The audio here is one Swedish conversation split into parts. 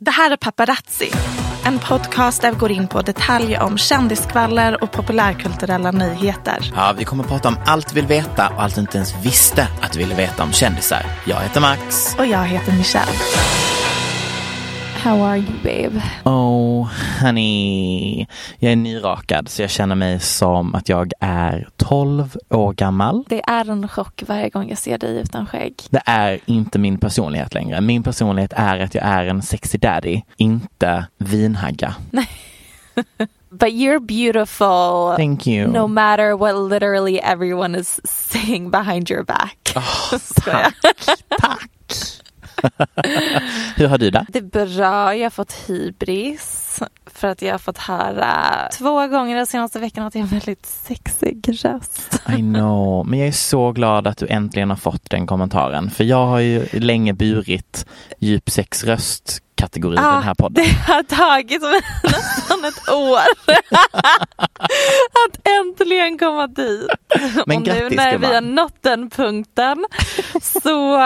Det här är Paparazzi, en podcast där vi går in på detaljer om kändiskvaller och populärkulturella nyheter. Ja, vi kommer att prata om allt vi vill veta och allt du inte ens visste att du ville veta om kändisar. Jag heter Max. Och jag heter Michelle. How are you babe? Oh, honey. Jag är nyrakad så jag känner mig som att jag är 12 år gammal. Det är en chock varje gång jag ser dig utan skägg. Det är inte min personlighet längre. Min personlighet är att jag är en sexy daddy, inte vinhagga. But you're beautiful. Thank you. No matter what literally everyone is saying behind your back. Oh, tack, tack. Hur har du det? Det är bra, jag har fått hybris. För att jag har fått höra två gånger den senaste veckan att jag har en väldigt sexig röst. I know, men jag är så glad att du äntligen har fått den kommentaren. För jag har ju länge burit djup sexröst kategori i den här podden. Det har tagit mig nästan ett år att äntligen komma dit. Men Och nu när vi har nått den punkten så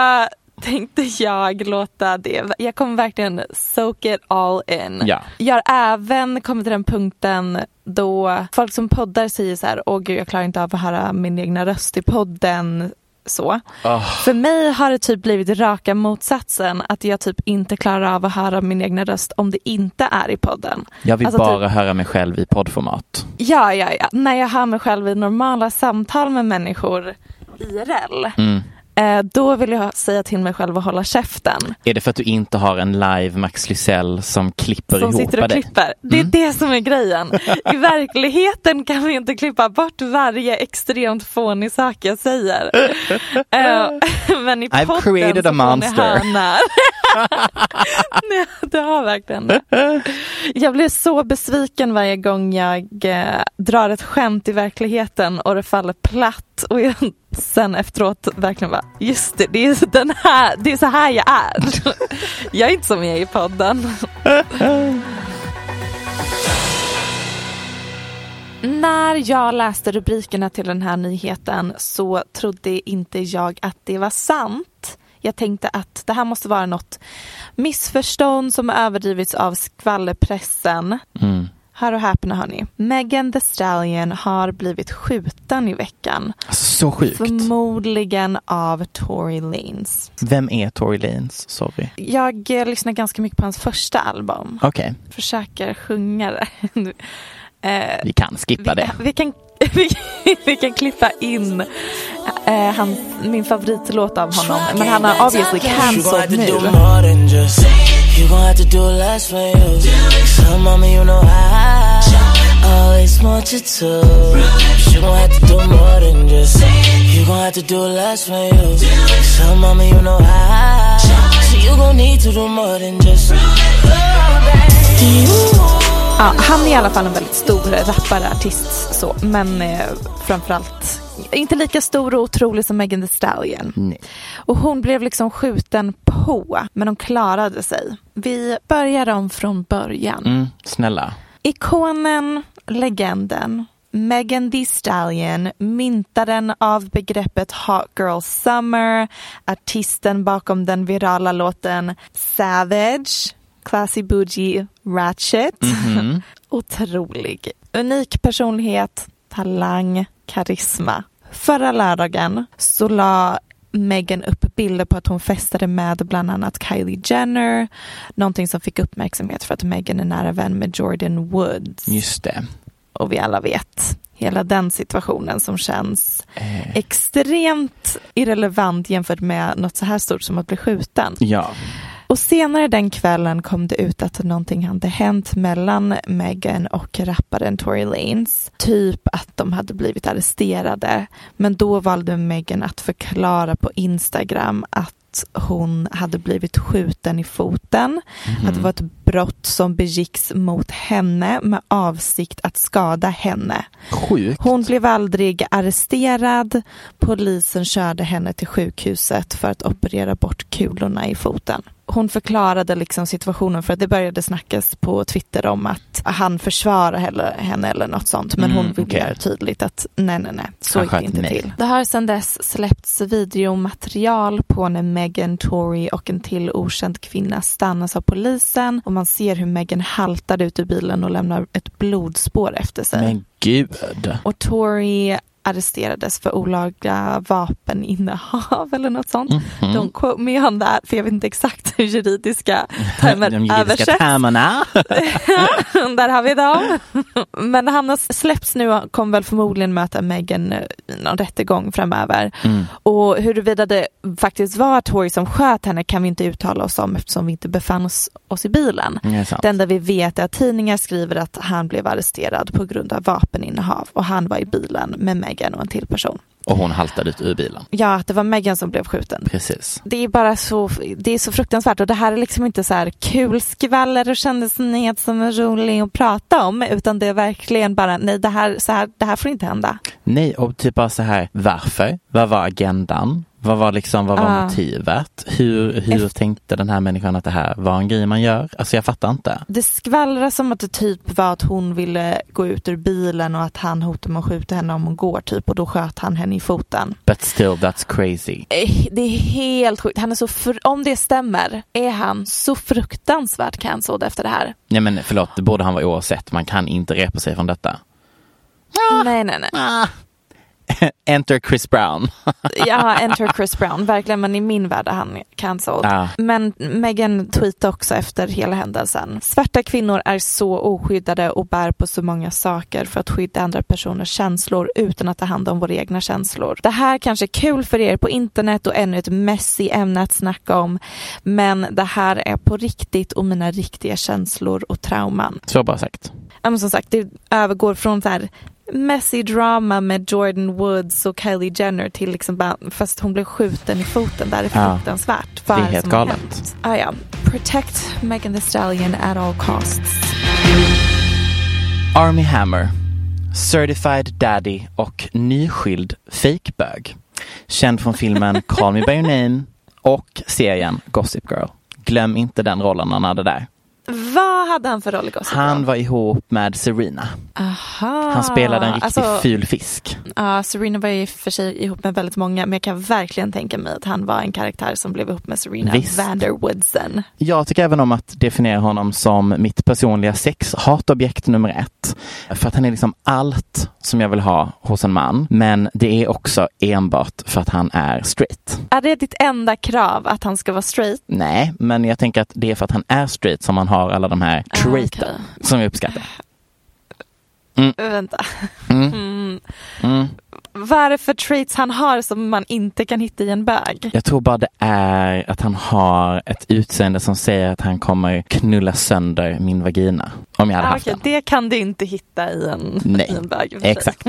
tänkte jag låta det, jag kommer verkligen soak it all in. Ja. Jag har även kommit till den punkten då folk som poddar säger så här, åh gud jag klarar inte av att höra min egna röst i podden. Så. Oh, För mig har det typ blivit raka motsatsen att jag typ inte klarar av att höra min egna röst om det inte är i podden. jag vill Alltså, bara typ- höra mig själv i poddformat. Ja, ja, ja. När jag hör mig själv i normala samtal med människor IRL. Mm. Eh, då vill jag säga till mig själv att hålla käften. Är det för att du inte har en live Max Lysell som klipper Som ihop sitter och klipper. Det är Mm. det som är grejen. I verkligheten kan vi inte klippa bort varje extremt fånig sak jag säger. Eh, men i I've podden created så a monster. Nej, det har verkligen det. Jag blir så besviken varje gång jag eh, drar ett skämt i verkligheten och det faller platt och jag sen efteråt verkligen bara, just det, det är, den här, det är så här jag är. Jag är inte som jag är i podden. När jag läste rubrikerna till den här nyheten så trodde inte jag att det var sant. Jag tänkte att det här måste vara något missförstånd som överdrivits av skvallerpressen. Mm. Hör och häpna hörni. Megan Thee Stallion har blivit skjuten i veckan. Alltså, så sjukt. Förmodligen av Tory Lanez. Vem är Tory Lanez? Sorry. Jag eh, lyssnar ganska mycket på hans första album. Okej, Försöker sjunga det. Eh, vi kan skippa det. Vi, vi, kan, vi, vi kan klippa in eh, hans, min favoritlåt av honom. Men han har obviously cancelled nu. You gon' have to do less for you. So, mama, you know I always want you to. You gon' have to do more than just. You gon' have to do less for you. So, mama, you know I. So, you gon' need to do more than just. Ja, han är i alla fall en väldigt stor rappare, artist så. Men eh, framförallt inte lika stor och otrolig som Megan Thee Stallion. Nej. Och hon blev liksom skjuten på, men hon klarade sig. Vi börjar om från början. Mm, snälla. Ikonen, legenden, Megan Thee Stallion, myntaren av begreppet Hot Girl Summer, artisten bakom den virala låten Savage, Classy Bougie Ratchet. Mhm. Otrolig. Unik personlighet, talang, karisma. Förra lördagen så la Megan upp bilder på att hon festade med bland annat Kylie Jenner. Någonting som fick uppmärksamhet för att Megan är nära vän med Jordan Woods. Just det. Och vi alla vet hela den situationen som känns Eh, extremt irrelevant jämfört med något så här stort som att bli skjuten. ja. Och senare den kvällen kom det ut att någonting hade hänt mellan Megan och rapparen Tory Lanez. Typ att de hade blivit arresterade. Men då valde Megan att förklara på Instagram att hon hade blivit skjuten i foten. Att det var ett brott som begicks mot henne med avsikt att skada henne. Sjukt. Hon blev aldrig arresterad. Polisen körde henne till sjukhuset för att operera bort kulorna i foten. Hon förklarade liksom situationen för att det började snackas på Twitter om att han försvarar henne, eller något sånt. Men Mm, hon ville okej. göra tydligt att nej, nej, nej, så gick det inte nej. till. Det har sedan dess släppts videomaterial på när Megan, Tory och en till okänd kvinna stannas av polisen och man ser hur Megan haltar ut ur bilen och lämnar ett blodspår efter sig. Men gud. Och Tory arresterades för olagliga vapeninnehav eller något sånt. Mhm. Don't quote me on that, för jag vet inte exakt hur juridiska termer De juridiska översätts. termerna. Där har vi dem. Men han har släppts nu och kommer väl förmodligen möta Megan i någon rättegång framöver. Mm. Och huruvida det faktiskt var Tory som sköt henne kan vi inte uttala oss om eftersom vi inte befann oss, oss i bilen. Det. Det enda vi vet är att tidningar skriver att han blev arresterad på grund av vapeninnehav och han var i bilen med Megan och en till person. Och hon haltade ut ur bilen. Ja, att det var Megan som blev skjuten. Precis. Det är bara så, det är så fruktansvärt och det här är liksom inte så här kul skvaller och kändisnyhet som är rolig att prata om utan det är verkligen bara nej det här, så här, det här får inte hända. Nej, och typ bara så här, varför? Vad var agendan? Vad var liksom, vad var Ah. motivet? Hur, hur Efter- tänkte den här människan att det här var en grej man gör? Alltså jag fattar inte. Det skvallras som att det typ var att hon ville gå ut ur bilen och att han hotade med att skjuta henne om hon går typ och då sköt han henne i foten. But still that's crazy. Eh, Det är helt sjukt. Han är så fr- om det stämmer är han så fruktansvärt cancelled efter det här. Nej men förlåt, det borde han vara oavsett. Man kan inte repa sig från detta. Nej, nej, nej. Ah. Enter Chris Brown. Ja, enter Chris Brown, verkligen, men i min värld är han cancelled. Ja. Men Megan tweetade också efter hela händelsen. Svarta kvinnor är så oskyddade och bär på så många saker för att skydda andra personers känslor utan att ta hand om våra egna känslor. Det här kanske är kul för er på internet och ännu ett messy ämne att snacka om, men det här är på riktigt och mina riktiga känslor och trauman. Så bara sagt. Ja, men som sagt, det övergår från så här messy drama med Jordan Woods och Kylie Jenner till liksom bara, fast hon blev skjuten i foten. Det här är fruktansvärt. Det är helt galet. Ah, ja. Protect Megan Thee Stallion at all costs. Army Hammer, Certified Daddy och nyskild fejkbög. Känd från filmen Call Me By Your Name och serien Gossip Girl. Glöm inte den rollen han hade där. Vad hade han för roll i Gossip Han Girl? var ihop med Serena. Aha. Han spelade en riktigt Alltså, ful fisk. ja, Serena var ju för sig ihop med väldigt många, men jag kan verkligen tänka mig att han var en karaktär som blev ihop med Serena Visst. Vanderwoodsen. Jag tycker även om att definiera honom som mitt personliga sexhatobjekt nummer ett. För att han är liksom allt som jag vill ha hos en man. Men det är också enbart för att han är straight. Är det ditt enda krav att han ska vara straight? Nej, men jag tänker att det är för att han är straight som han har alla de här Ah, traiten okej. som jag uppskattar. Vänta. Mm. Mm. Mm. Vad är det för traits han har som man inte kan hitta i en bög? Jag tror bara det är att han har ett utseende som säger att han kommer knulla sönder min vagina. Om jag hade Ah, haft okej, den. det kan du inte hitta i en, Nej, i en sig. Exakt.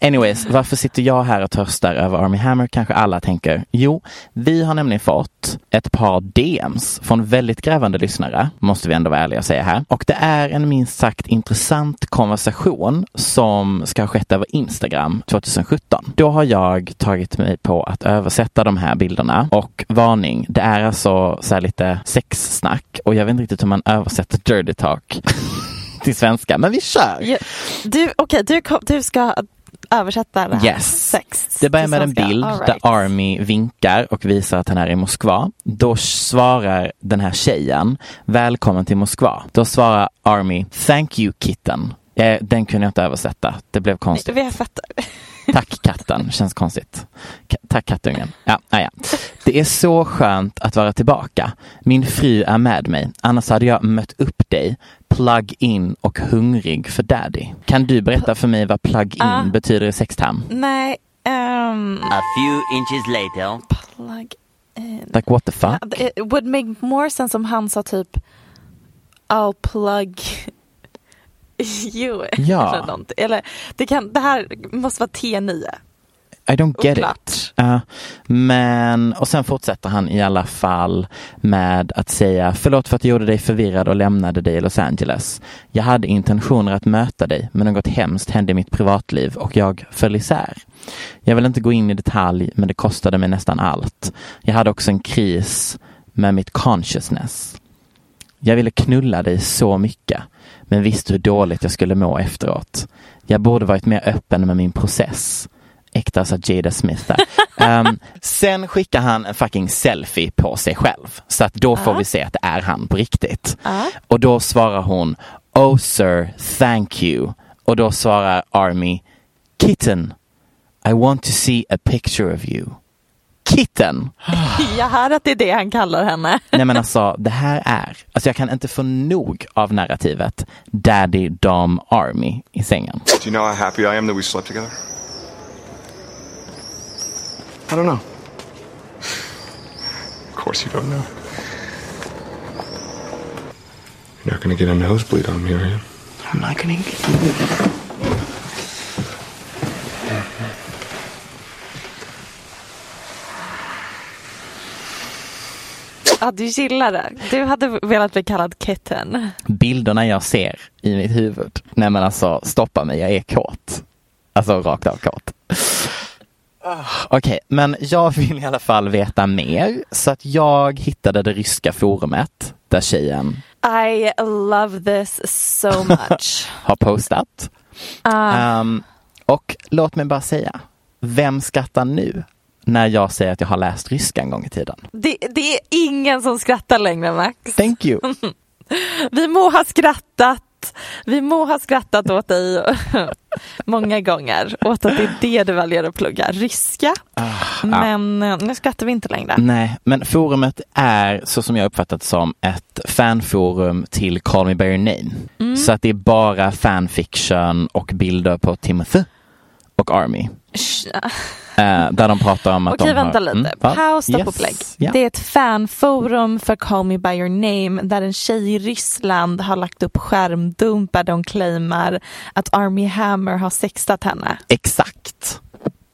Anyways, varför sitter jag här och törstar över Army Hammer kanske alla tänker? Jo, vi har nämligen fått ett par DMs från väldigt grävande lyssnare, måste vi ändå vara ärliga och säga här. Och det är en minst sagt intressant konversation som ska ha skett över Instagram 2017. Då har jag tagit mig på att översätta de här bilderna och varning, det är alltså så här lite sexsnack och jag vet inte riktigt hur man översätter dirty talk till svenska, men vi kör! Ja, Du, okej, du, du ska översätta det här. Yes. Sex Det börjar med en bild All där right. Army vinkar och visar att han är i Moskva. Då svarar den här tjejen Välkommen till Moskva. Då svarar Army Thank you kitten. Eh, Den kunde jag inte översätta. Det blev konstigt. Vi fattar. Tack katten, känns konstigt. Ka- tack kattungen. Ja, ah, ja. Det är så skönt att vara tillbaka. Min fru är med mig, annars hade jag mött upp dig, plug in och hungrig för daddy. Kan du berätta för mig vad plug in Ah. betyder i sexterm? Nej, ehm, A few inches later. plug in. Like what the fuck? Ja, It would make more sense om han sa typ I'll plug you. Ja. Eller, något. eller det, kan, det här måste vara T9. I don't get Oklart. it. Ja, men, och sen fortsätter han i alla fall med att säga förlåt för att jag gjorde dig förvirrad och lämnade dig i Los Angeles. Jag hade intentioner att möta dig men något hemskt hände i mitt privatliv och jag föll isär. Jag vill inte gå in i detalj men det kostade mig nästan allt. Jag hade också en kris med mitt consciousness. Jag ville knulla dig så mycket, men visste hur dåligt jag skulle må efteråt. Jag borde varit mer öppen med min process. Äkta sa Jada Smith där. Ehm, sen skickar han en fucking selfie på sig själv. Så att då får vi se att det är han på riktigt. Ja. Och då svarar hon Oh sir, thank you. Och då svarar Army Kitten, I want to see a picture of you. Kitten! Jag hör att det är det han kallar henne. Nej men alltså det här är, alltså jag kan inte få nog av narrativet Daddy Dom Army i sängen. Do you know how happy I am that we slept together? I don't know. Of course you don't know. You're not gonna get a nosebleed on me, are you? I'm not gonna get Ja, du gillar det. Du hade velat bli kallad kitten. Bilderna jag ser i mitt huvud, nej men alltså stoppa mig, jag är kåt. Alltså rakt av kåt. Okej, men jag vill i alla fall veta mer så att jag hittade det ryska forumet där tjejen I love this so much. har postat. Ah. Um, och låt mig bara säga, vem skrattar nu när jag säger att jag har läst ryska en gång i tiden? det, det är ingen som skrattar längre Max. Thank you. Vi må ha skrattat. Vi må ha skrattat åt dig många gånger åt att det är det du väljer att plugga, ryska. Men eh, nu skrattar vi inte längre. Nej, men forumet är så som jag uppfattat som ett fanforum till Call Me By Your Name. Mm. Så att det är bara fanfiction och bilder på Timothy och Army. Eh, där de pratar om att Okej, de vänta har... lite. Mm? Paus, stopp Yes. och lägg. Ja. Det är ett fanforum för Call Me By Your Name där en tjej i Ryssland har lagt upp skärmdumpar där hon claimar att Army Hammer har sextat henne. Exakt.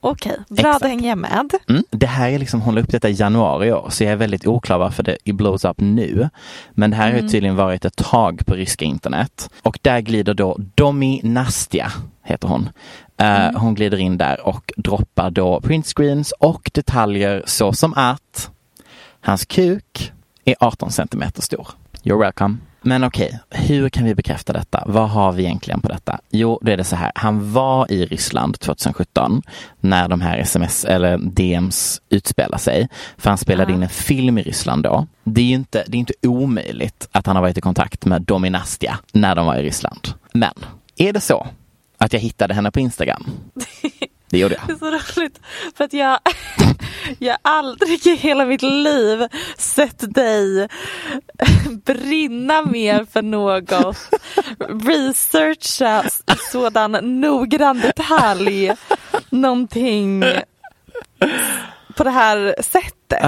Okej, bra Exakt. hänger jag med. Mm. Det här är liksom, hon la upp detta i januari i år, så jag är väldigt oklar varför det blows up nu. Men det här Mm. har tydligen varit ett tag på ryska internet. Och där glider då Domi Nastja, heter hon. Eh, Mm. Hon glider in där och droppar då printscreens och detaljer så som att hans kuk är 18 centimeter stor. You're welcome. Men okej, hur kan vi bekräfta detta? Vad har vi egentligen på detta? Jo, då är det så här. Han var i Ryssland 2017 när de här sms eller DMs utspelar sig. För han spelade in en film i Ryssland då. Det är ju inte, det är inte omöjligt att han har varit i kontakt med Dominastia när de var i Ryssland. Men är det så att jag hittade henne på Instagram? Det gjorde jag. Det är så roligt för att jag, jag har aldrig i hela mitt liv sett dig brinna mer för något. Researcha sådan noggrann detalj. Någonting på det här sättet.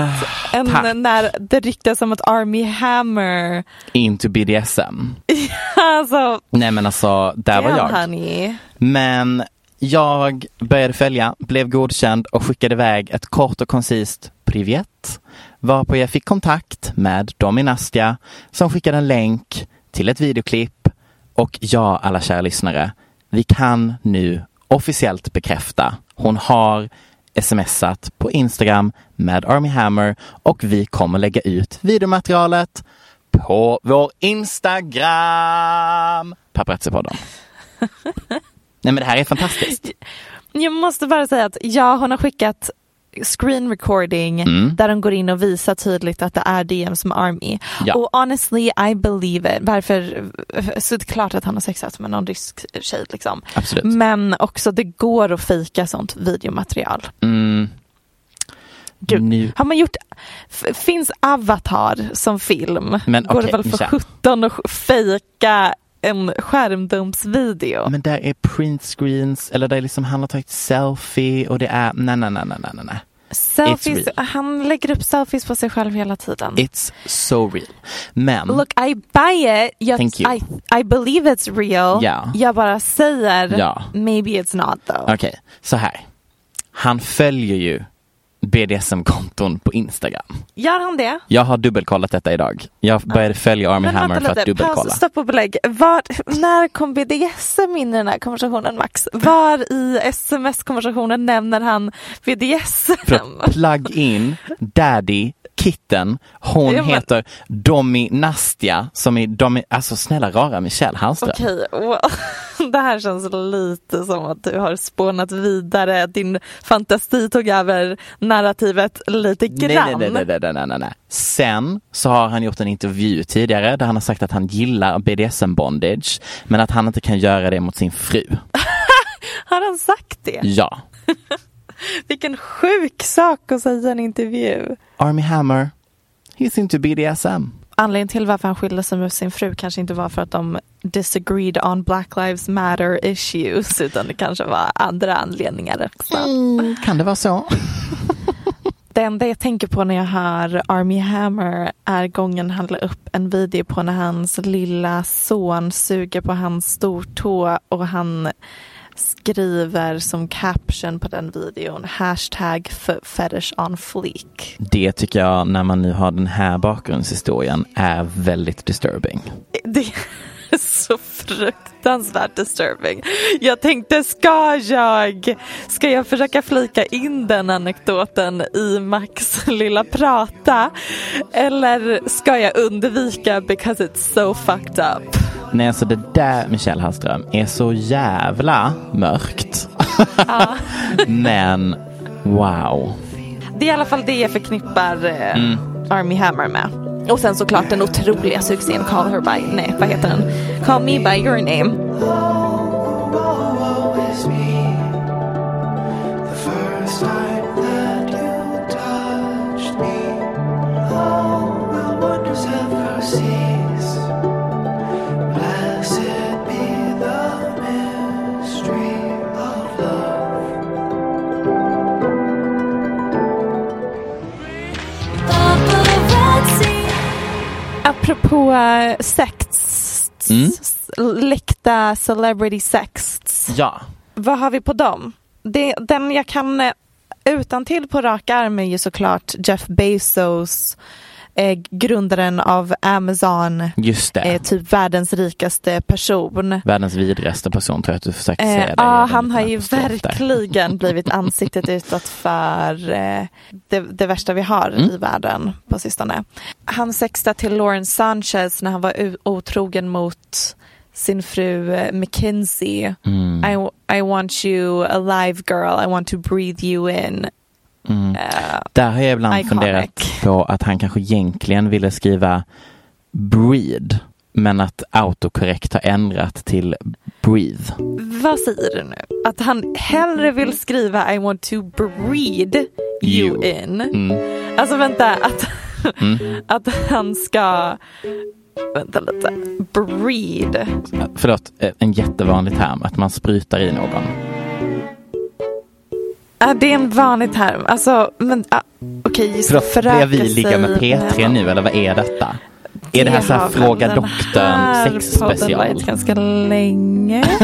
än tack. när det ryktas om att Army Hammer Into BDSM. alltså, Nej men alltså, där var jag. honey. Men jag började följa, blev godkänd och skickade iväg ett kort och koncist privet. Varpå jag fick kontakt med Dominastia som skickade en länk till ett videoklipp. Och ja, alla kära lyssnare, vi kan nu officiellt bekräfta. Hon har smsat på Instagram med Army Hammer och vi kommer lägga ut videomaterialet på vår Instagram. Paparazzi-podden. Nej men det här är fantastiskt. Jag måste bara säga att ja, hon har skickat screen recording Mm. där de går in och visar tydligt att det är DMs med Army. Ja. Och honestly I believe it. Varför? Så det är klart att han har sexat med någon rysk tjej liksom. Absolut. Men också det går att fika sånt videomaterial. Mm. Gud. Nu. Har man gjort, finns Avatar som film? Men går okej, det väl för. 17 att fejka en skärmdumpsvideo? Men där är print screens eller där är liksom han har tagit selfie och det är nej nej nej nej nej nej. Selfies, han lägger upp selfies på sig själv hela tiden. It's so real. Men Look, I buy it. Jag, Thank you. I, I believe it's real. Ja. Jag bara säger, Ja. maybe it's not though. okej, så här. Han följer ju BDSM-konton på Instagram. Gör han det? Jag har dubbelkollat detta idag. Jag började följa Army Men Hammer för att lite, dubbelkolla. paus, stopp och belägg. Var, när kom BDSM in i den här konversationen Max? Var i sms-konversationen nämner han BDSM? För plug in Daddy Kitten, hon Ja, men- heter Domi Nastja som är Domi, alltså snälla rara Michelle Hallström. Okej, well, det här känns lite som att du har spånat vidare. Din fantasi tog över narrativet lite grann. nej, nej, nej, nej, nej, nej, nej. Sen så har han gjort en intervju tidigare där han har sagt att han gillar BDSM bondage men att han inte kan göra det mot sin fru. Har han sagt det? Ja. Vilken sjuk sak att säga i en intervju. Army Hammer, he's into BDSM. Anledningen till varför han skilde sig med sin fru kanske inte var för att de disagreed on Black Lives Matter issues utan det kanske var andra anledningar också. Mm, kan det vara så? Det enda jag tänker på när jag hör Army Hammer är gången han la upp en video på när hans lilla son suger på hans stortå och han skriver som caption på den videon hashtag fetish on fleek. Det tycker jag när man nu har den här bakgrundshistorien är väldigt disturbing. Det är så fruktansvärt disturbing. Jag tänkte, ska jag, ska jag försöka flika in den anekdoten i Max lilla prata? Eller ska jag undvika because it's so fucked up? Nej, alltså det där Michelle Hallström är så jävla mörkt. Men wow. Det är i alla fall det jag förknippar eh, Mm. Army Hammer med. Och sen såklart den otroliga succén Call her by, nej vad heter den? Call me by your name. Apropå eh, sects, Mm. läckta celebrity sects. Ja. Vad har vi på dem? Det, den jag kan eh, utan till på rak arm är ju såklart Jeff Bezos, eh, grundaren av Amazon, Just det. eh, typ världens rikaste person. Världens vidrigaste person tror jag att du försökte säga. Eh, ja, han har ju verkligen blivit ansiktet utåt för eh, det, det värsta vi har Mm. i världen på sistone. Han sextade till Lauren Sanchez när han var otrogen mot sin fru eh, Mackenzie. Mm. I, I want you alive girl, I want to breathe you in. Mm. Eh, Där har jag ibland Iconic. funderat på att han kanske egentligen ville skriva breed men att autokorrekt har ändrat till breathe. vad säger du nu? Att han hellre vill skriva I want to breed you, You. in. Mm. Alltså vänta, att, Mm. att han ska, vänta lite, breed. Förlåt, en jättevanlig term att man sprutar i någon. Ja, det är en vanlig term. Alltså, men ah, okej, just Förlåt, föröka vi ligga med sig P3 med- nu eller vad är detta? Är det här så här Fråga den doktorn här sexspecial? podden varit ganska länge.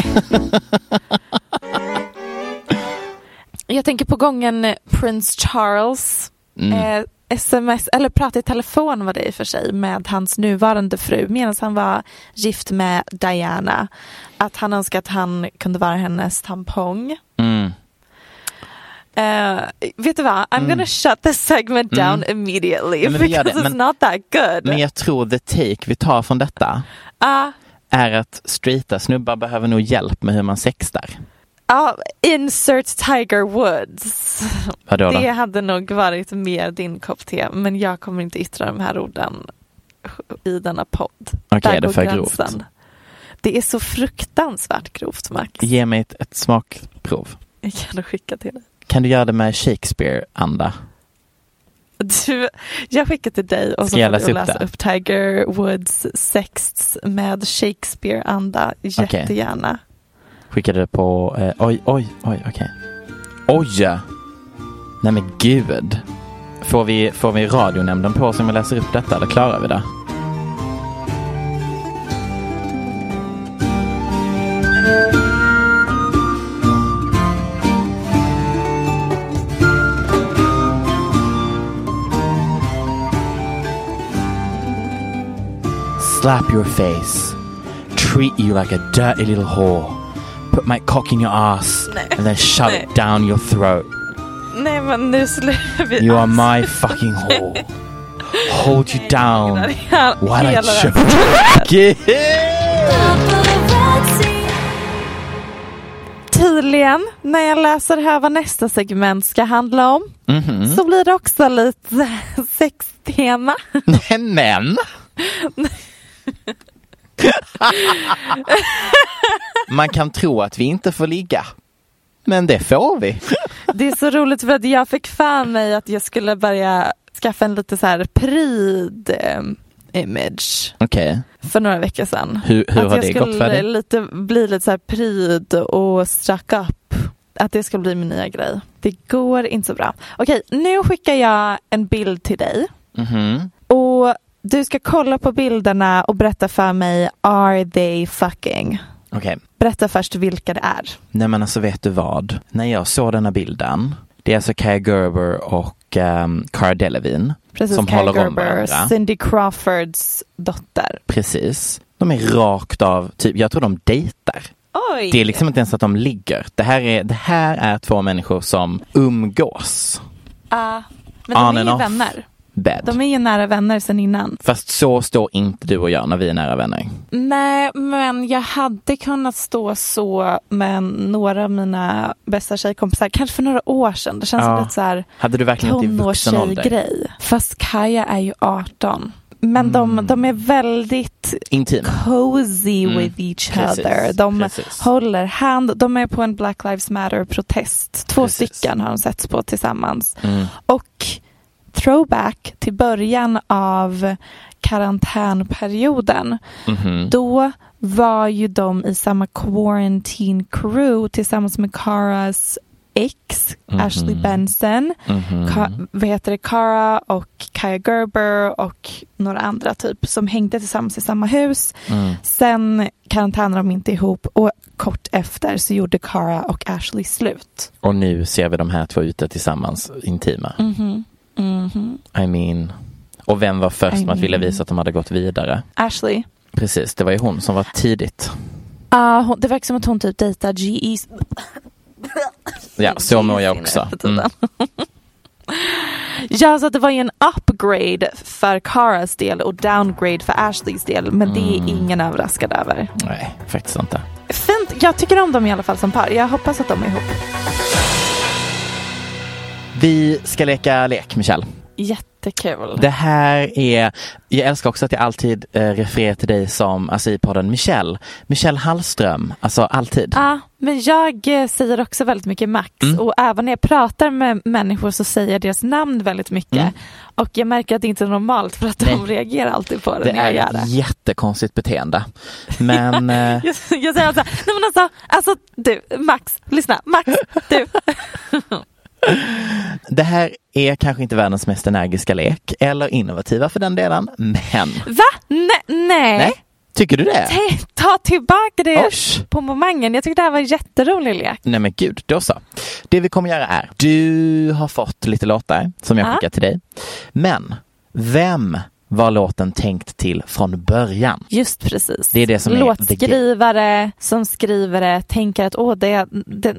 Jag tänker på gången Prince Charles Mm. eh, sms, eller pratade i telefon var det i och för sig med hans nuvarande fru medan han var gift med Diana. Att han önskade att han kunde vara hennes tampong. Mm. Eh, vet du vad? I'm gonna shut this segment down immediately Mm. Ja, men vi gör because it's men- not that good. Men jag tror the take vi tar från detta Ah, är att straighta snubbar behöver nog hjälp med hur man sextar. Ja, insert Tiger Woods. Vadå då? Det hade nog varit mer din kopp te, men jag kommer inte yttra de här orden i denna podd. Okej, Där det är för gränsen. grovt. Det är så fruktansvärt grovt, Max. Ge mig ett, ett smakprov. Jag kan skicka till dig. Kan du göra det med Shakespeare-anda? Du, jag skickar till dig och så Ska jag får läsa du upp läsa upp Tiger Woods sexts med Shakespeare-anda jättegärna. Skickade det på, eh, oj, oj, oj, okej. Oj! Nej men gud. Får vi, får vi radionämnden på oss om vi läser upp detta eller klarar vi det? Slap your face. Treat you like a dirty little whore. Put my cock in your ass and then shove it down your throat. Nej men nu slutar vi. You are my fucking whore. Hold you down while I Hela den- choke you. Tydligen, när jag läser här vad nästa segment ska handla om, Mhm. så blir det också lite sextema. Men. Man kan tro att vi inte får ligga. Men det får vi. Det är så roligt för att jag fick för mig att jag skulle börja skaffa en lite så här pryd eh, image Okej, för några veckor sedan. hur, hur att har jag det gått för skulle dig? lite, bli lite så här pryd och struck up. Att det ska bli min nya grej. Det går inte så bra. Okej, nu skickar jag en bild till dig. Mhm. Och du ska kolla på bilderna och berätta för mig, are they fucking? Okej, Berätta först vilka det är. nej men alltså vet du vad? När jag såg denna bilden, det är alltså Kaja Gerber och um, Cara Delevingne Precis, som Kaja håller om Gerber, varandra. Cindy Crawfords dotter. Precis. De är rakt av, typ, jag tror de dejtar. Oj! Det är liksom inte ens att de ligger. Det här är, det här är två människor som umgås. Ah, men On de är ju vänner. Bed. De är ju nära vänner sedan innan. Fast så står inte du och jag när vi är nära vänner. Nej, men jag hade kunnat stå så med några av mina bästa tjejkompisar, kanske för några år sedan. Det känns Ja. som lite så här Hade du verkligen i vuxen ålder? tonårstjejgrej. Fast Kaja är ju 18. Men de, de är väldigt Intim. cozy Mm, with each precis, other. De precis. håller hand. De är på en Black Lives Matter-protest. Två Precis. stycken har de setts på tillsammans. Mm. Och throwback till början av karantänperioden. Mhm. Då var ju de i samma quarantine crew tillsammans med Caras ex, Mhm. Ashley Benson. Mhm. Ka- vad heter det, Cara och Kaja Gerber och några andra typ som hängde tillsammans i samma hus. Mm. Sen karantänade de inte ihop och kort efter så gjorde Cara och Ashley slut. Och nu ser vi de här två ute tillsammans, intima. Mhm. Mhm. I mean. Och vem var först I med att vilja mean. visa att de hade gått vidare? Ashley. Precis, det var ju hon som var tidigt. Hon, det verkar som att hon typ dejtar GE. Ja, så mår jag också. Mm. Ja, så det var ju en upgrade för Caras del och downgrade för Ashleys del. Men det är Mm. ingen överraskad över. Nej, faktiskt inte. Fint. Jag tycker om dem i alla fall som par. Jag hoppas att de är ihop. Vi ska leka lek, Michelle. Jättekul. Det här är, jag älskar också att jag alltid eh, refererar till dig som, alltså i podden Michelle. Michelle Hallström, alltså alltid. Ja, men jag eh, säger också väldigt mycket Max Mm. och även när jag pratar med människor så säger jag deras namn väldigt mycket. Mm. Och jag märker att det inte är normalt för att de Nej. reagerar alltid på det, Det när jag är gör det. ett jättekonstigt beteende. Men eh, Jag, jag säger alltså, nej men alltså, alltså du, Max, lyssna, Max, du. Det här är kanske inte världens mest energiska lek eller innovativa för den delen, men Va? Nej. nej. nej, tycker du det? Ta- tillbaka det Osh. på momangen. Jag tyckte det här var en jätterolig lek. Nej men gud, då så. Det vi kommer göra är, du har fått lite låtar som jag Ja. skickar till dig. Men vem var låten tänkt till från början? Just precis. Det är det som är Låtskrivare som skriver det tänker att Åh, det är,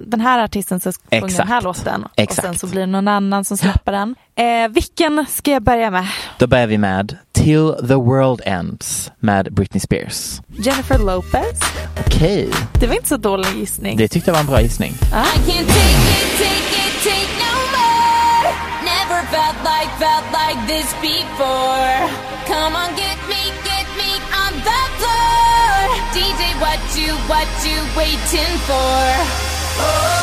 den, här artisten ska sjunga den här Exakt. låten. Och Exakt. sen så blir det någon annan som släpper den. Eh, vilken ska jag börja med? Då börjar vi med Till the World Ends med Britney Spears. Jennifer Lopez. Okej, Det var inte så dålig gissning. det tyckte jag var en bra gissning. I like this before. Come on, get me, get me on the floor. DJ, what you, what you waiting for?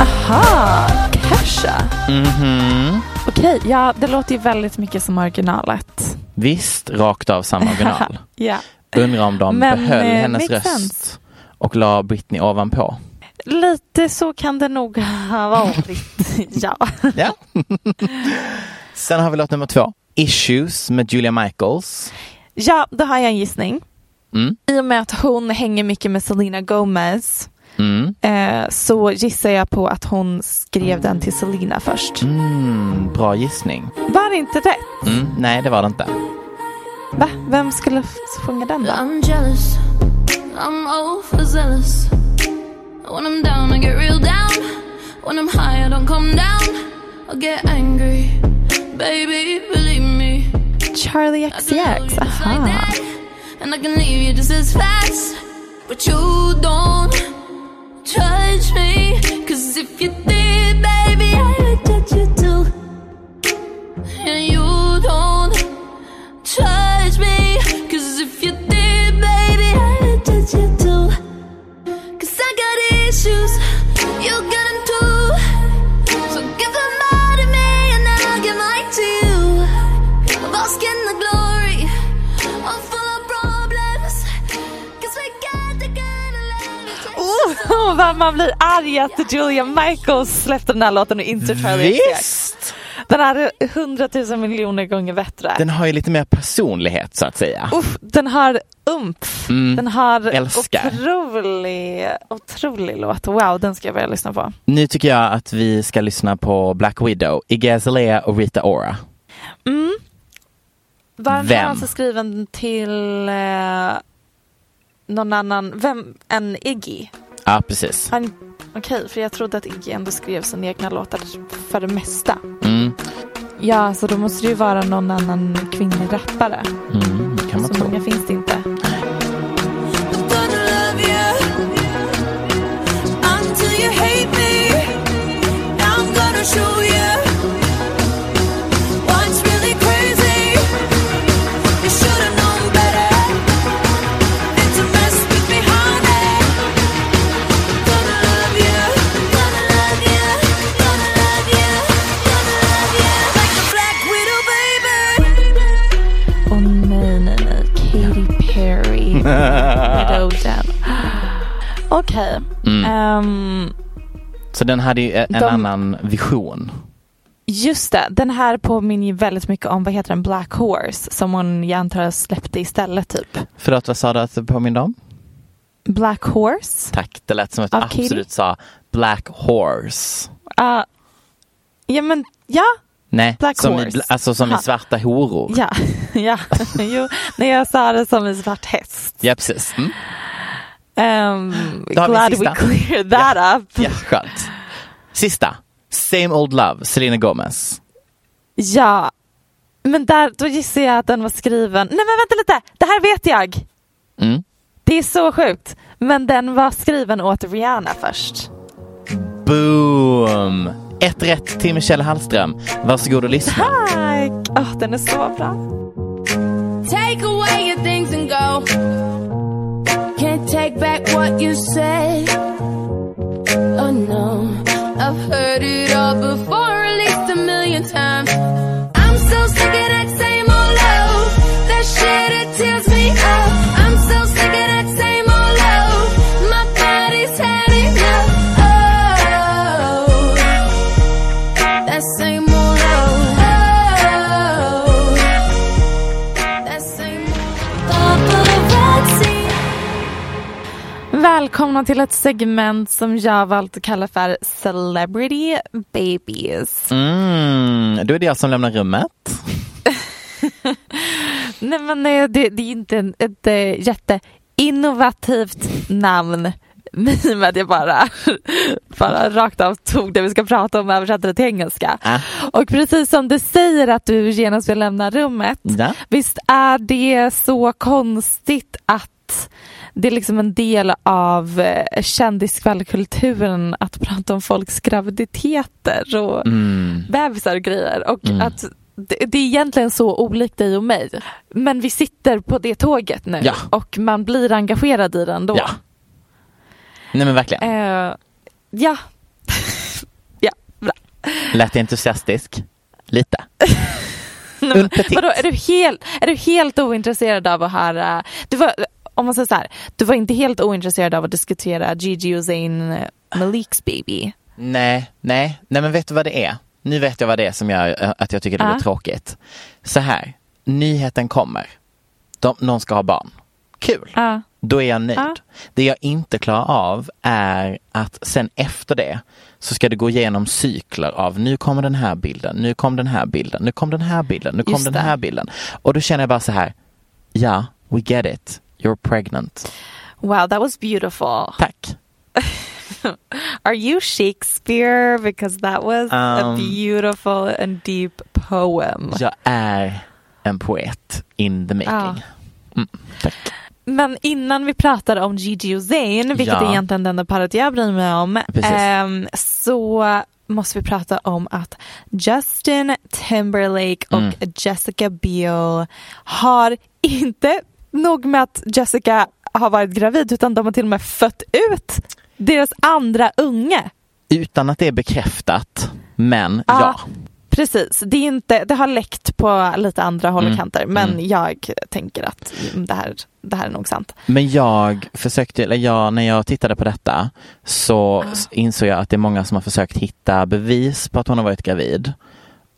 Aha, Kesha. Mhm. Okej, ja det låter ju väldigt mycket som originalet. Visst, rakt av samma original. Ja. Undrar om de Men, behöll eh, hennes röst sense. och la Britney ovanpå. Lite så kan det nog ha varit. ja. Ja. Sen har vi låt nummer två. Issues med Julia Michaels. ja, då har jag en gissning. Mm. I och med att hon hänger mycket med Selena Gomez Mm. eh, så gissar jag på att hon skrev den till Selena först. Mm, bra gissning. Var det inte rätt? Mm, nej, det var det inte. Va? Vem skulle sjunga den då? I'm jealous. I'm overzealous. When I'm down, I get real down. When I'm high, I don't come down. I get angry. Baby, believe me. Charlie I can love you XCX, like aha. that. And I can leave you just as fast. But you don't touch me. Cause if you did, baby, I would touch you too. And you don't touch vad man blir arg att Julia Michaels släppte den här låten och inte Charlie. Visst! Den här är hundratusen miljoner gånger bättre. Den har ju lite mer personlighet så att säga. Uff, den har umf. Mm, Den har älskar. otrolig, otrolig låt. Wow, den ska jag börja lyssna på. Nu tycker jag att vi ska lyssna på Black Widow, Iggy Azalea och Rita Ora. Mm. Var den Vem? här alltså skriven till eh, någon annan, vem än Iggy? Ja, precis. Han, Okej, för jag trodde att Iggy ändå skrev sina egna låtar för det mesta. Mm, Ja, så då måste det ju vara någon annan kvinnlig rappare. mm, kan man Så tro. många finns det Okej. Mm. Ehm, Så den hade ju en De- annan vision. just det, den här påminner ju väldigt mycket om, vad heter den, Black Horse som hon jag antar släppte istället typ. Förlåt, vad sa du att det påminde om? Black Horse? Tack, det lät som att du absolut sa Black Horse. Uh, ja men, ja, Nej, Black som, i, Horse. bla- alltså som i Aha. svarta horor. ja, ja. jo, när jag sa det som en svart häst. Ja, precis. Mm. Um, glad we cleared that up. Ja, skönt. Sista. Same Old Love, Selena Gomez. Ja, men där, då gissar jag att den var skriven, nej men vänta lite, det här vet jag. Mm. Det är så sjukt. Men den var skriven åt Rihanna först. Boom! Ett rätt till Michelle Hallström. Varsågod och lyssna. Tack! Åh, den är så bra. What you said. Oh no, I've heard it all before, Välkomna till ett segment som jag valt att kalla för Celebrity Babies. Mm, då är det jag som lämnar rummet. Nej men det, det är inte en- ett eh, jätteinnovativt namn. I och med att jag bara, bara rakt av tog det vi ska prata om och översatte det till engelska. Ah. Och precis som du säger att du genast vill lämna rummet. Ja. Visst är det så konstigt att det är liksom en del av eh, kändiskvallkulturen att prata om folks graviditeter och Mm. bebisar och grejer. Och Mm. att det, det är egentligen så olikt dig och mig. Men vi sitter på det tåget nu Ja. och man blir engagerad i det ändå. Ja. Nej men verkligen. Eh, ja. ja, bra. Lät entusiastisk? Lite. Nej, men. Vadå, är, du helt, är du helt ointresserad av att höra, du var, om man säger så här, du var inte helt ointresserad av att diskutera Gigi och Zayn eh, Maliks baby? Nej, nej, nej men vet du vad det är? Nu vet jag vad det är som gör eh, att jag tycker det Ja. blir tråkigt. Så här, nyheten kommer. De, någon ska ha barn. Kul. Ja. Då är jag nöjd. Ja. Det jag inte klarar av är att sen efter det så ska det gå igenom cykler av nu kommer den här bilden, nu kom den här bilden, nu kom den här bilden, nu kom Just den det. här bilden. Och då känner jag bara så här, ja, we get it, you're pregnant. Wow, that was beautiful. Tack. Are you Shakespeare? Because that was a Um, beautiful and deep poem. Jag är en poet in the making. Ja. Mm, tack. Men innan vi pratar om Gigi och Zayn, vilket Ja. är egentligen enda paret jag bryr mig om, ehm, så måste vi prata om att Justin Timberlake och Mm. Jessica Biel har inte nog med att Jessica har varit gravid utan de har till och med fött ut deras andra unge. Utan att det är bekräftat, men Ja. ja. Precis, det, är inte, det har läckt på lite andra håll och Mm. kanter men Mm. jag tänker att det här, det här är nog sant. Men jag försökte, eller jag, när jag tittade på detta så s- insåg jag att det är många som har försökt hitta bevis på att hon har varit gravid.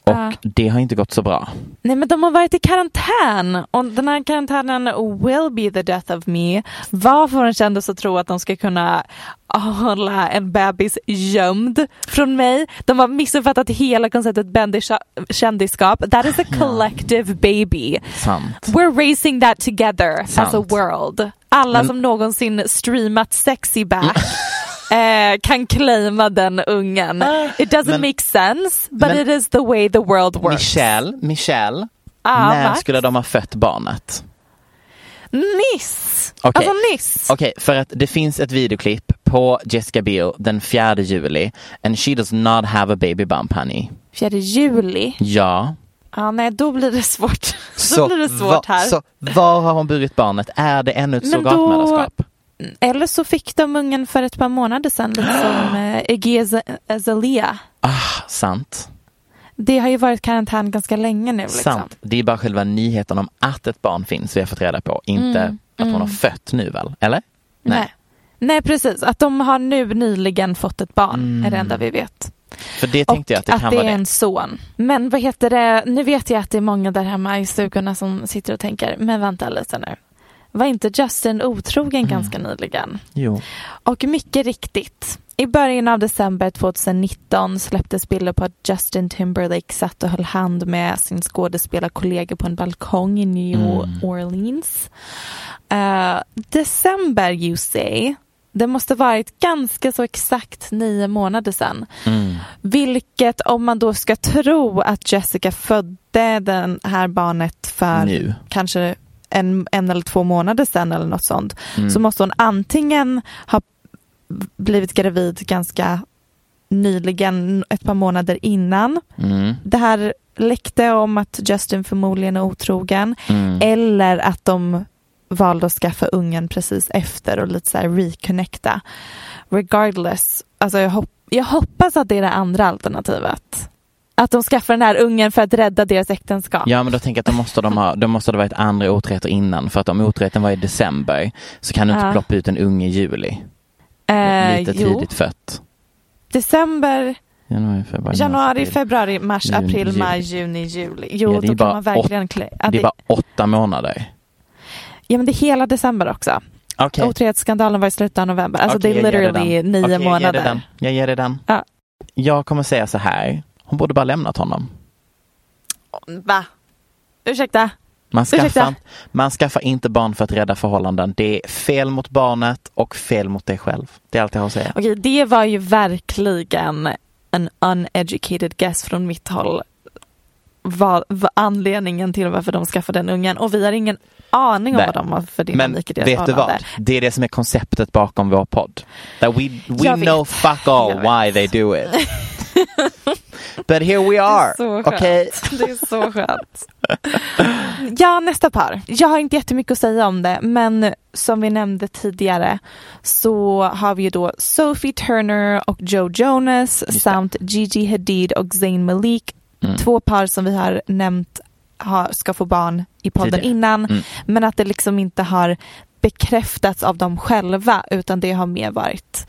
Och Ja. det har inte gått så bra. Nej men de har varit i karantän och den här karantänen will be the death of me. Vad får en kändis att tro att de ska kunna hålla en bebis gömd från mig? De har missuppfattat hela konceptet kändisskap. That is a collective baby. Sant. We're raising that together as a Sant. world. Alla Men- som någonsin streamat sexy back eh, kan claima den ungen. It doesn't Men- make sense but men- it is the way the world works. Michelle, Michelle, Ah, när Max. skulle de ha fött barnet? Nyss! Okej. Alltså nyss. Okej, för att det finns ett videoklipp på Jessica Biel den 4 juli and she does not have a baby bump honey. 4 juli. Ja. Ja, nej, då blir det svårt. då blir det svårt här. Så var har hon burit barnet? Är det ännu ett surrogatmödraskap? Eller så fick de ungen för ett par månader sedan, lite som eh, Iggy Aza- Azalea. Ah, sant. Det har ju varit karantän ganska länge nu. Liksom. Sant. Det är bara själva nyheten om att ett barn finns vi har fått reda på. Inte Mm, att hon mm. har fött nu väl? Eller? Nej. nej, precis. Att de har nu nyligen fått ett barn Mm. är det enda vi vet. För det tänkte jag att det att kan det vara är det. en son. Men vad heter det, nu vet jag att det är många där hemma i stugorna som sitter och tänker, men vänta lite nu. Var inte Justin otrogen Mm. ganska nyligen? Jo. Och mycket riktigt. I början av december 2019 släpptes bilder på att Justin Timberlake satt och höll hand med sin skådespelarkollega på en balkong i New Mm. Orleans. Eh, december you say. Det måste varit ganska så exakt nio månader sedan. Mm. Vilket om man då ska tro att Jessica födde det här barnet för Nu. kanske en, en eller två månader sedan eller något sånt. Mm. Så måste hon antingen ha blivit gravid ganska nyligen, ett par månader innan Mm. det här läckte om att Justin förmodligen är otrogen. Mm. Eller att de valde att skaffa ungen precis efter och lite så här reconnecta. Regardless, alltså jag, hop- jag hoppas att det är det andra alternativet. Att de skaffar den här ungen för att rädda deras äktenskap. Ja men då tänker jag att då måste, de ha, då måste det varit andra otroheter innan för att om otroheten var i december så kan du inte Ja. ploppa ut en unge i juli. Eh, Lite jo. tidigt fött. December Januari, februari, Januari, mars, april. februari, mars, Juni, april, juli. maj, juni, juli. Jo, Ja, då kan man verkligen klä... Ja, Det är bara åtta månader. ja, men det är hela december också. Okej. Otrohetsskandalen var i slutet av november. Alltså Okej, det är literally nio Okej, jag ger dig månader. den. Jag ger dig den. Ja. Jag kommer säga så här. Hon borde bara lämnat honom. Va? Ursäkta? Man Ursäkta? skaffar, man skaffar inte barn för att rädda förhållanden. Det är fel mot barnet och fel mot dig själv. Det är allt jag har att säga. Okej, det var ju verkligen en uneducated guess från mitt håll. Vad, vad anledningen till varför de skaffade den ungen och vi har ingen aning om Nej. vad de har för Men dynamik i deras vet du vad? Det är det som är konceptet bakom vår podd. That we we Jag vet. know fuck all why they do it. But here we are. Okej? Det är så skönt. Ja, nästa par. Jag har inte jättemycket att säga om det, men som vi nämnde tidigare så har vi ju då Sophie Turner och Joe Jonas samt Gigi Hadid och Zayn Malik. Mm. Två par som vi har nämnt har, ska få barn i podden Tidigare. innan, Mm. men att det liksom inte har bekräftats av dem själva utan det har mer varit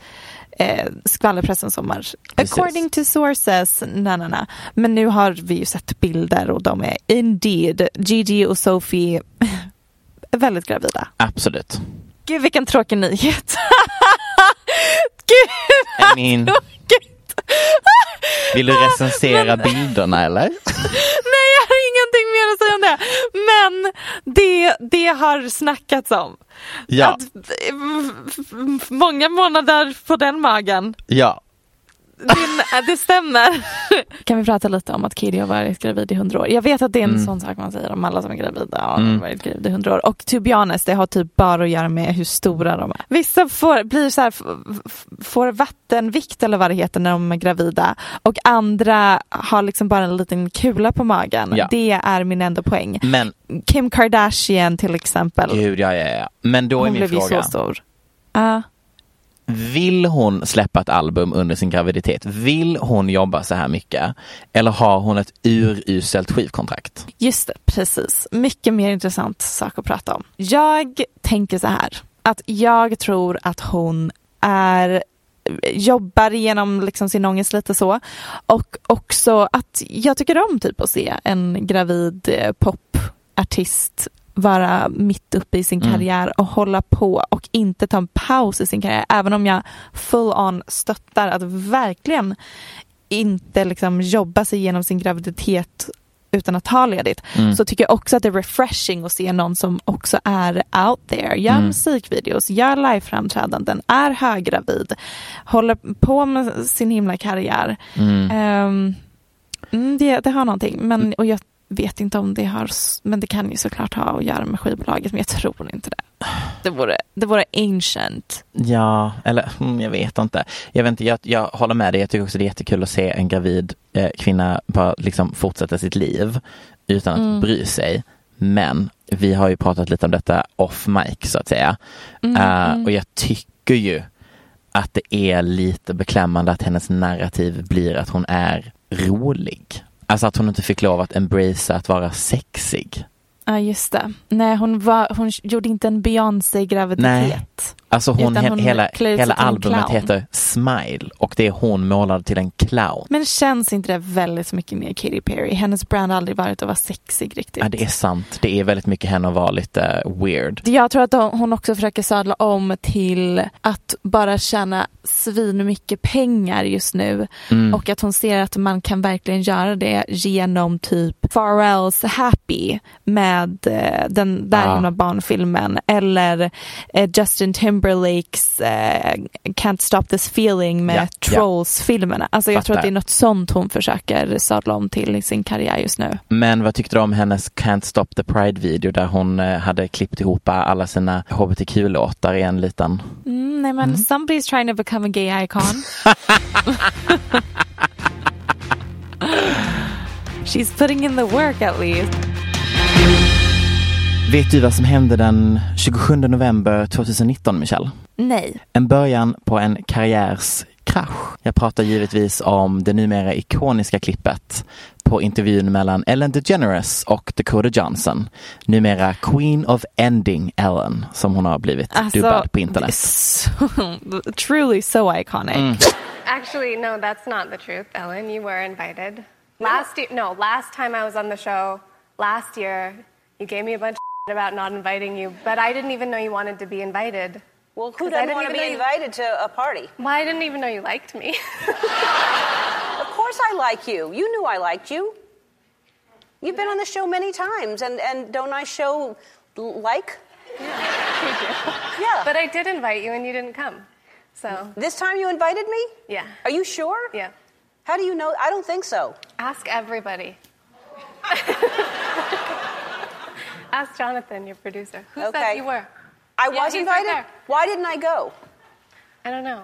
eh, skvallerpressen som har Precis. according to sources, na, na, na. men nu har vi ju sett bilder och de är indeed, Gigi och Sophie väldigt gravida. Absolut. Gud vilken tråkig nyhet. Gud I mean, tråkigt. vill du recensera bilderna eller? Nej ingenting mer att säga om det. Men det, det har snackats om. Ja, Att, många månader på den magen. ja. Det, det stämmer. Kan vi prata lite om att Kiddy har varit gravid i hundra år? Jag vet att det är en Mm. sån sak man säger om alla som är gravida och Mm. har varit gravid i hundra år. Och to be honest, det har typ bara att göra med hur stora de är. Vissa får, blir så här, får vattenvikt eller vad det heter när de är gravida och andra har liksom bara en liten kula på magen. Ja. Det är min enda poäng. Men Kim Kardashian till exempel. gud, ja, ja, ja. Men då är Hon min blev ju fråga. så stor. Ja. Vill hon släppa ett album under sin graviditet? Vill hon jobba så här mycket? Eller har hon ett uruselt skivkontrakt? Just det, precis. Mycket mer intressant sak att prata om. Jag tänker så här, att jag tror att hon är jobbar igenom liksom sin ångest lite så och också att jag tycker om typ att se en gravid eh, popartist vara mitt uppe i sin Mm. karriär och hålla på och inte ta en paus i sin karriär även om jag full on stöttar att verkligen inte liksom jobba sig igenom sin graviditet utan att ta ledigt Mm. så tycker jag också att det är refreshing att se någon som också är out there, gör Mm. musikvideos, gör liveframträdanden, är höggravid, håller på med sin himla karriär. Mm. Mm, det, det har någonting, men, och jag vet inte om det har, men det kan ju såklart ha att göra med skivbolaget, men jag tror inte det. Det vore, det vore ancient. Ja, eller mm, jag vet inte. Jag, vet inte jag, jag håller med dig. Jag tycker också det är jättekul att se en gravid eh, kvinna bara liksom fortsätta sitt liv utan att Mm. bry sig. Men vi har ju pratat lite om detta off mic så att säga. Mm, mm. Och jag tycker ju att det är lite beklämmande att hennes narrativ blir att hon är rolig. Alltså att hon inte fick lov att embracea att vara sexig. Ja just det. Nej hon, var, hon gjorde inte en Beyoncé-graviditet. Alltså hon, hon hela, hela albumet heter Smile och det är hon målad till en clown. Men känns inte det väldigt mycket mer Katy Perry? Hennes brand har aldrig varit att vara sexig riktigt. Ja det är sant. Det är väldigt mycket henne att vara lite weird. Jag tror att hon också försöker sadla om till att bara tjäna svin mycket pengar just nu Mm. och att hon ser att man kan verkligen göra det genom typ Pharrells Happy med eh, den där Ah. himla barnfilmen eller eh, Justin Timberlakes eh, Can't Stop This Feeling med Ja. Trolls-filmerna. Alltså jag tror att Fattar. det är något sånt hon försöker sadla om till i sin karriär just nu. Men vad tyckte du om hennes Can't Stop the Pride-video där hon eh, hade klippt ihop alla sina hbtq-låtar i en liten... Mm, nej men somebody's trying to become a gay icon. She's putting in the work at least. Vet du vad som hände den 27 november 2019, Michelle? Nej. En början på en karriärskrasch. Jag pratar givetvis om det numera ikoniska klippet på intervjun mellan Ellen DeGeneres och Dakota Johnson. Numera Queen of Ending Ellen, som hon har blivit Alltså, dubbad på internet. Så, truly so iconic. Mm. Actually, no, that's not the truth, Ellen. You were invited. Last year, no, last time I was on the show, last year, you gave me a bunch of about not inviting you, but I didn't even know you wanted to be invited. Well, who doesn't want to be invited to a party? Well, I didn't even know you liked me. Of course I like you. You knew I liked you. You've been on the show many times, and, and don't I show like? Yeah. But I did invite you and you didn't come. So, This time you invited me? yeah. Are you sure? Yeah. How do you know? I don't think so. Ask everybody. Ask Jonathan, your producer. Who Okay. said you were? I Yeah, was invited. right Why didn't I go? I don't know.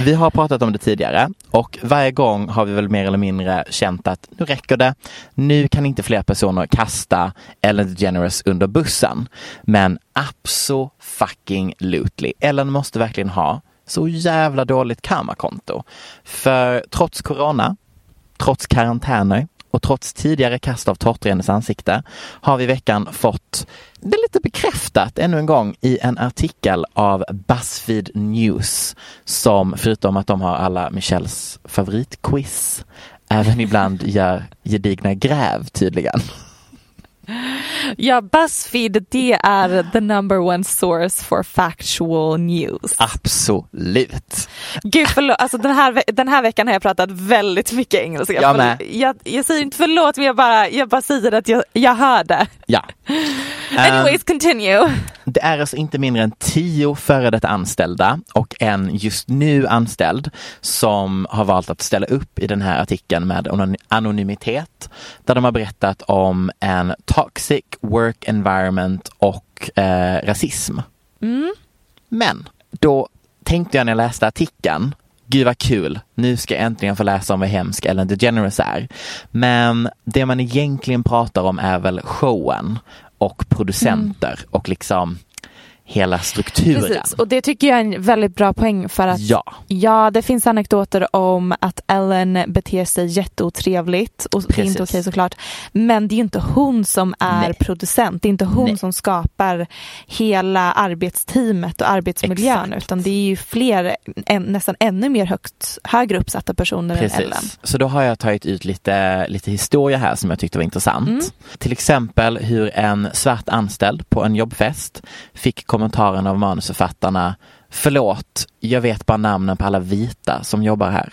Vi har pratat om det tidigare och varje gång har vi väl mer eller mindre känt att nu räcker det. Nu kan inte fler personer kasta Ellen DeGeneres under bussen. Men abso fucking lutely. Ellen måste verkligen ha så jävla dåligt karmakonto. För trots corona, trots karantäner och trots tidigare kast av tårtor i hennes ansikte har vi i veckan fått det lite bekräftat ännu en gång i en artikel av Buzzfeed News som förutom att de har alla Michelles favoritquiz även ibland gör gedigna gräv tydligen. Ja, Buzzfeed det är the number one source for factual news. Absolut. Gud förlåt, alltså den här, den här veckan har jag pratat väldigt mycket engelska. Jag med. Jag, jag säger inte förlåt men jag bara, jag bara säger att jag, jag hör det. Ja. Anyways, continue. Det är alltså inte mindre än tio före detta anställda och en just nu anställd som har valt att ställa upp i den här artikeln med anon- anonymitet där de har berättat om en toxic work environment och eh, rasism. Men då tänkte jag när jag läste artikeln Gud vad kul, nu ska jag äntligen få läsa om vad hemsk Ellen DeGeneres är. Men det man egentligen pratar om är väl showen och producenter och liksom hela strukturen. Precis, och det tycker jag är en väldigt bra poäng för att Ja. ja, det finns anekdoter om att Ellen beter sig jätteotrevligt och det är inte Precis. okej såklart. Men det är inte hon som är Nej. producent, det är inte hon Nej. som skapar hela arbetsteamet och arbetsmiljön Exakt. utan det är ju fler, en, nästan ännu mer högt, högre uppsatta personer än Ellen. Precis. Så då har jag tagit ut lite, lite historia här som jag tyckte var intressant. Mm. Till exempel hur en svart anställd på en jobbfest fick kommentaren av manusförfattarna Förlåt, jag vet bara namnen på alla vita som jobbar här.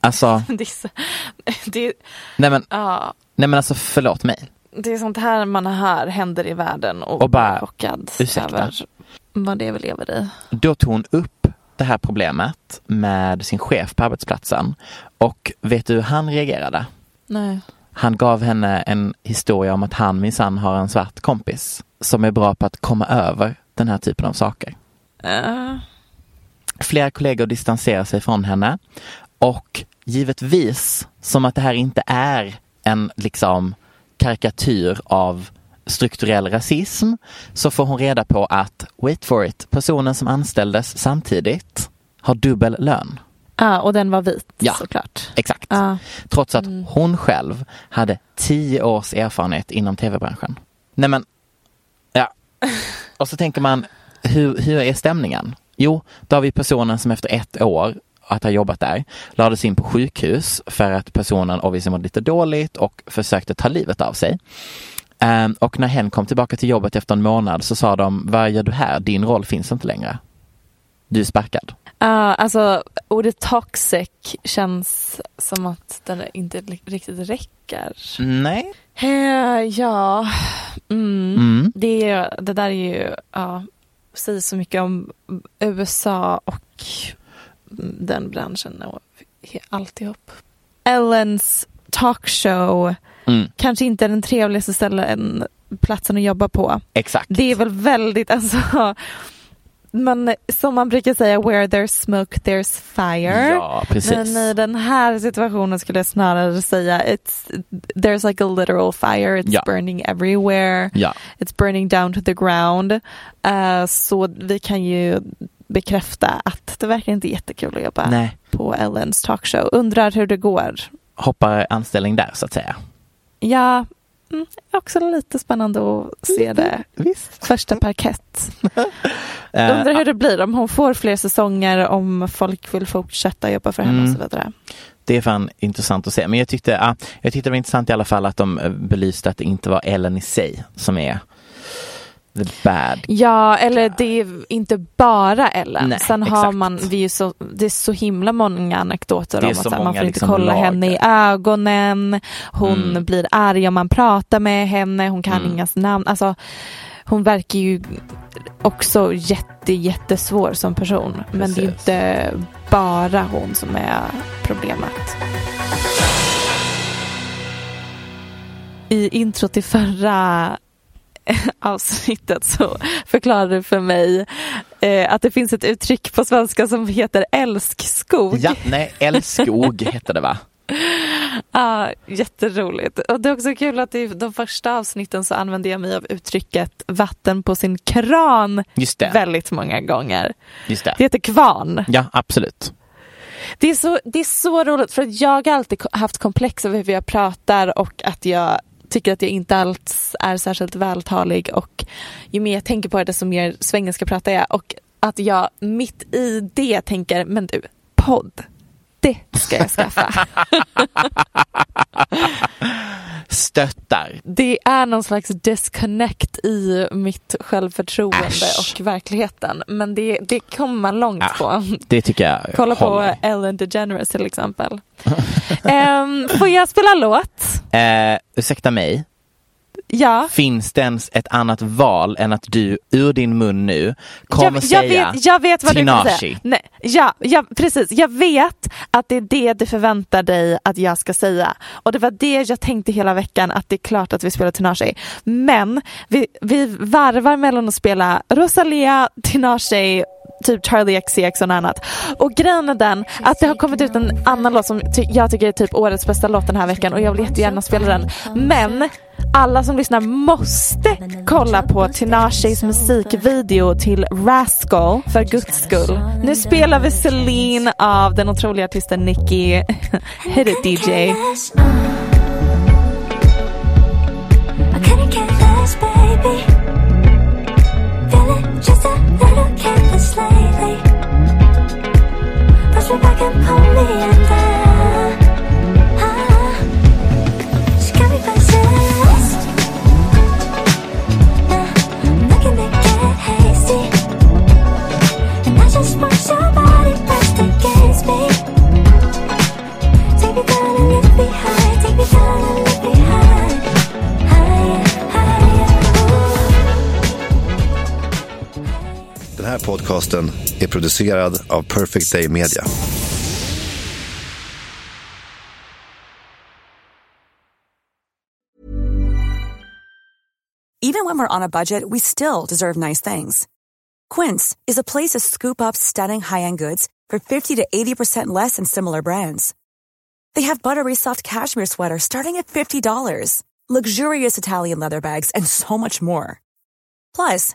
Alltså, Det, är så, det, nej men, ja, nej men alltså förlåt mig. det är sånt här man hör händer i världen och, Och bara, chockad ursäkta? över vad det vi lever i. Då tog hon upp det här problemet med sin chef på arbetsplatsen och vet du hur han reagerade? Nej. Han gav henne en historia om att han minsann har en svart kompis som är bra på att komma över den här typen av saker. Ja. Flera kollegor distanserar sig från henne och givetvis som att det här inte är en liksom karikatyr av strukturell rasism så får hon reda på att, wait for it, personen som anställdes samtidigt har dubbel lön. Ja, och den var vit Ja. såklart. Exakt. Ja. Trots att hon själv hade tio års erfarenhet inom tv-branschen. Nej men, ja. Och så tänker man, hur, hur är stämningen? Jo, då har vi personen som efter ett år att ha jobbat där lades in på sjukhus för att personen obviously mådde lite dåligt och försökte ta livet av sig. Ehm, och när hen kom tillbaka till jobbet efter en månad så sa de, vad gör du här? Din roll finns inte längre. Du är sparkad. Ja, alltså ordet toxic känns som att den inte riktigt räcker. Nej. Eh, ja, mm. Mm. Det, det där är ju, ja, säger så mycket om USA och den branschen och alltihop. Ellens talkshow Mm. kanske inte är den trevligaste ställen, platsen att jobba på. Exakt. Det är väl väldigt, alltså, man, som man brukar säga, where there's smoke there's fire. Ja. Men i den här situationen skulle jag snarare säga it's, there's like a literal fire, it's Ja. burning everywhere, Ja. it's burning down to the ground. Eh, så vi kan ju bekräfta att det verkar inte jättekul att jobba Nej. på Ellens talkshow. Undrar hur det går. Hoppar anställning där så att säga. Ja, mm, också lite spännande att se det. Visst. Första parkett. Eh, Undrar hur det blir om hon får fler säsonger, om folk vill fortsätta jobba för henne Mm. och så vidare. Det är fan intressant att se. Men jag tyckte, jag tyckte det var intressant i alla fall att de belyste att det inte var Ellen i sig som är the bad. Ja, eller det är inte bara Ellen. Nej, Sen har exakt. man, vi är så, det är så himla många anekdoter om att här, man får inte liksom kolla lager. henne i ögonen, hon Mm. blir arg om man pratar med henne, hon kan Mm. ingas namn. Alltså, hon verkar ju också jätte, jättesvår som person. Men det är Precis. inte bara hon som är problemet. I intro till förra avsnittet så förklarade du för mig eh, att det finns ett uttryck på svenska som heter älskskog. Ja, nej, Älskog hette det va? Ah, jätteroligt. Och det är också kul att i de första avsnitten så använde jag mig av uttrycket vatten på sin kran väldigt många gånger. Just det. Det heter kvarn. Ja, absolut. Det är, så, det är så roligt för att jag har alltid haft komplex över hur jag pratar och att jag tycker att jag inte alls är särskilt vältalig och ju mer jag tänker på det desto mer svengelska pratar jag. Och att jag mitt i det tänker men du, podd, det ska jag skaffa. Stöttar. det är någon slags disconnect i mitt självförtroende Äsch. och verkligheten men det, det kommer man långt Ah, på. Det tycker jag Kolla på håller. Ellen DeGeneres till exempel. um, får jag spela låt? Eh, ursäkta mig, Ja. finns det ens ett annat val än att du ur din mun nu kommer jag, jag, säga vet, jag vet vad du Tinashe? säga. Nej, ja, ja, precis. Jag vet att det är det du förväntar dig att jag ska säga. Och det var det jag tänkte hela veckan, att det är klart att vi spelar Tinashe. Men vi, vi varvar mellan att spela Rosalia, Tinashe, typ Charlie XCX och något annat. Och grejen är den att det har kommit ut en annan låt som ty- jag tycker är typ årets bästa låt den här veckan och jag vill jättegärna spela den. Men alla som lyssnar måste kolla på Tinashes musikvideo till Rascal för guds skull. Nu spelar vi Celine av den otroliga artisten Nicki. Hit it DJ. Lately. Push me back and pull me. Ah, här podcasten är producerad av Perfect Day Media. Even when we're on a budget, we still deserve nice things. Quince is a place to scoop up stunning high-end goods for 50 to 80% less than similar brands. They have buttery soft cashmere sweaters starting at $50, luxurious Italian leather bags, and so much more. Plus,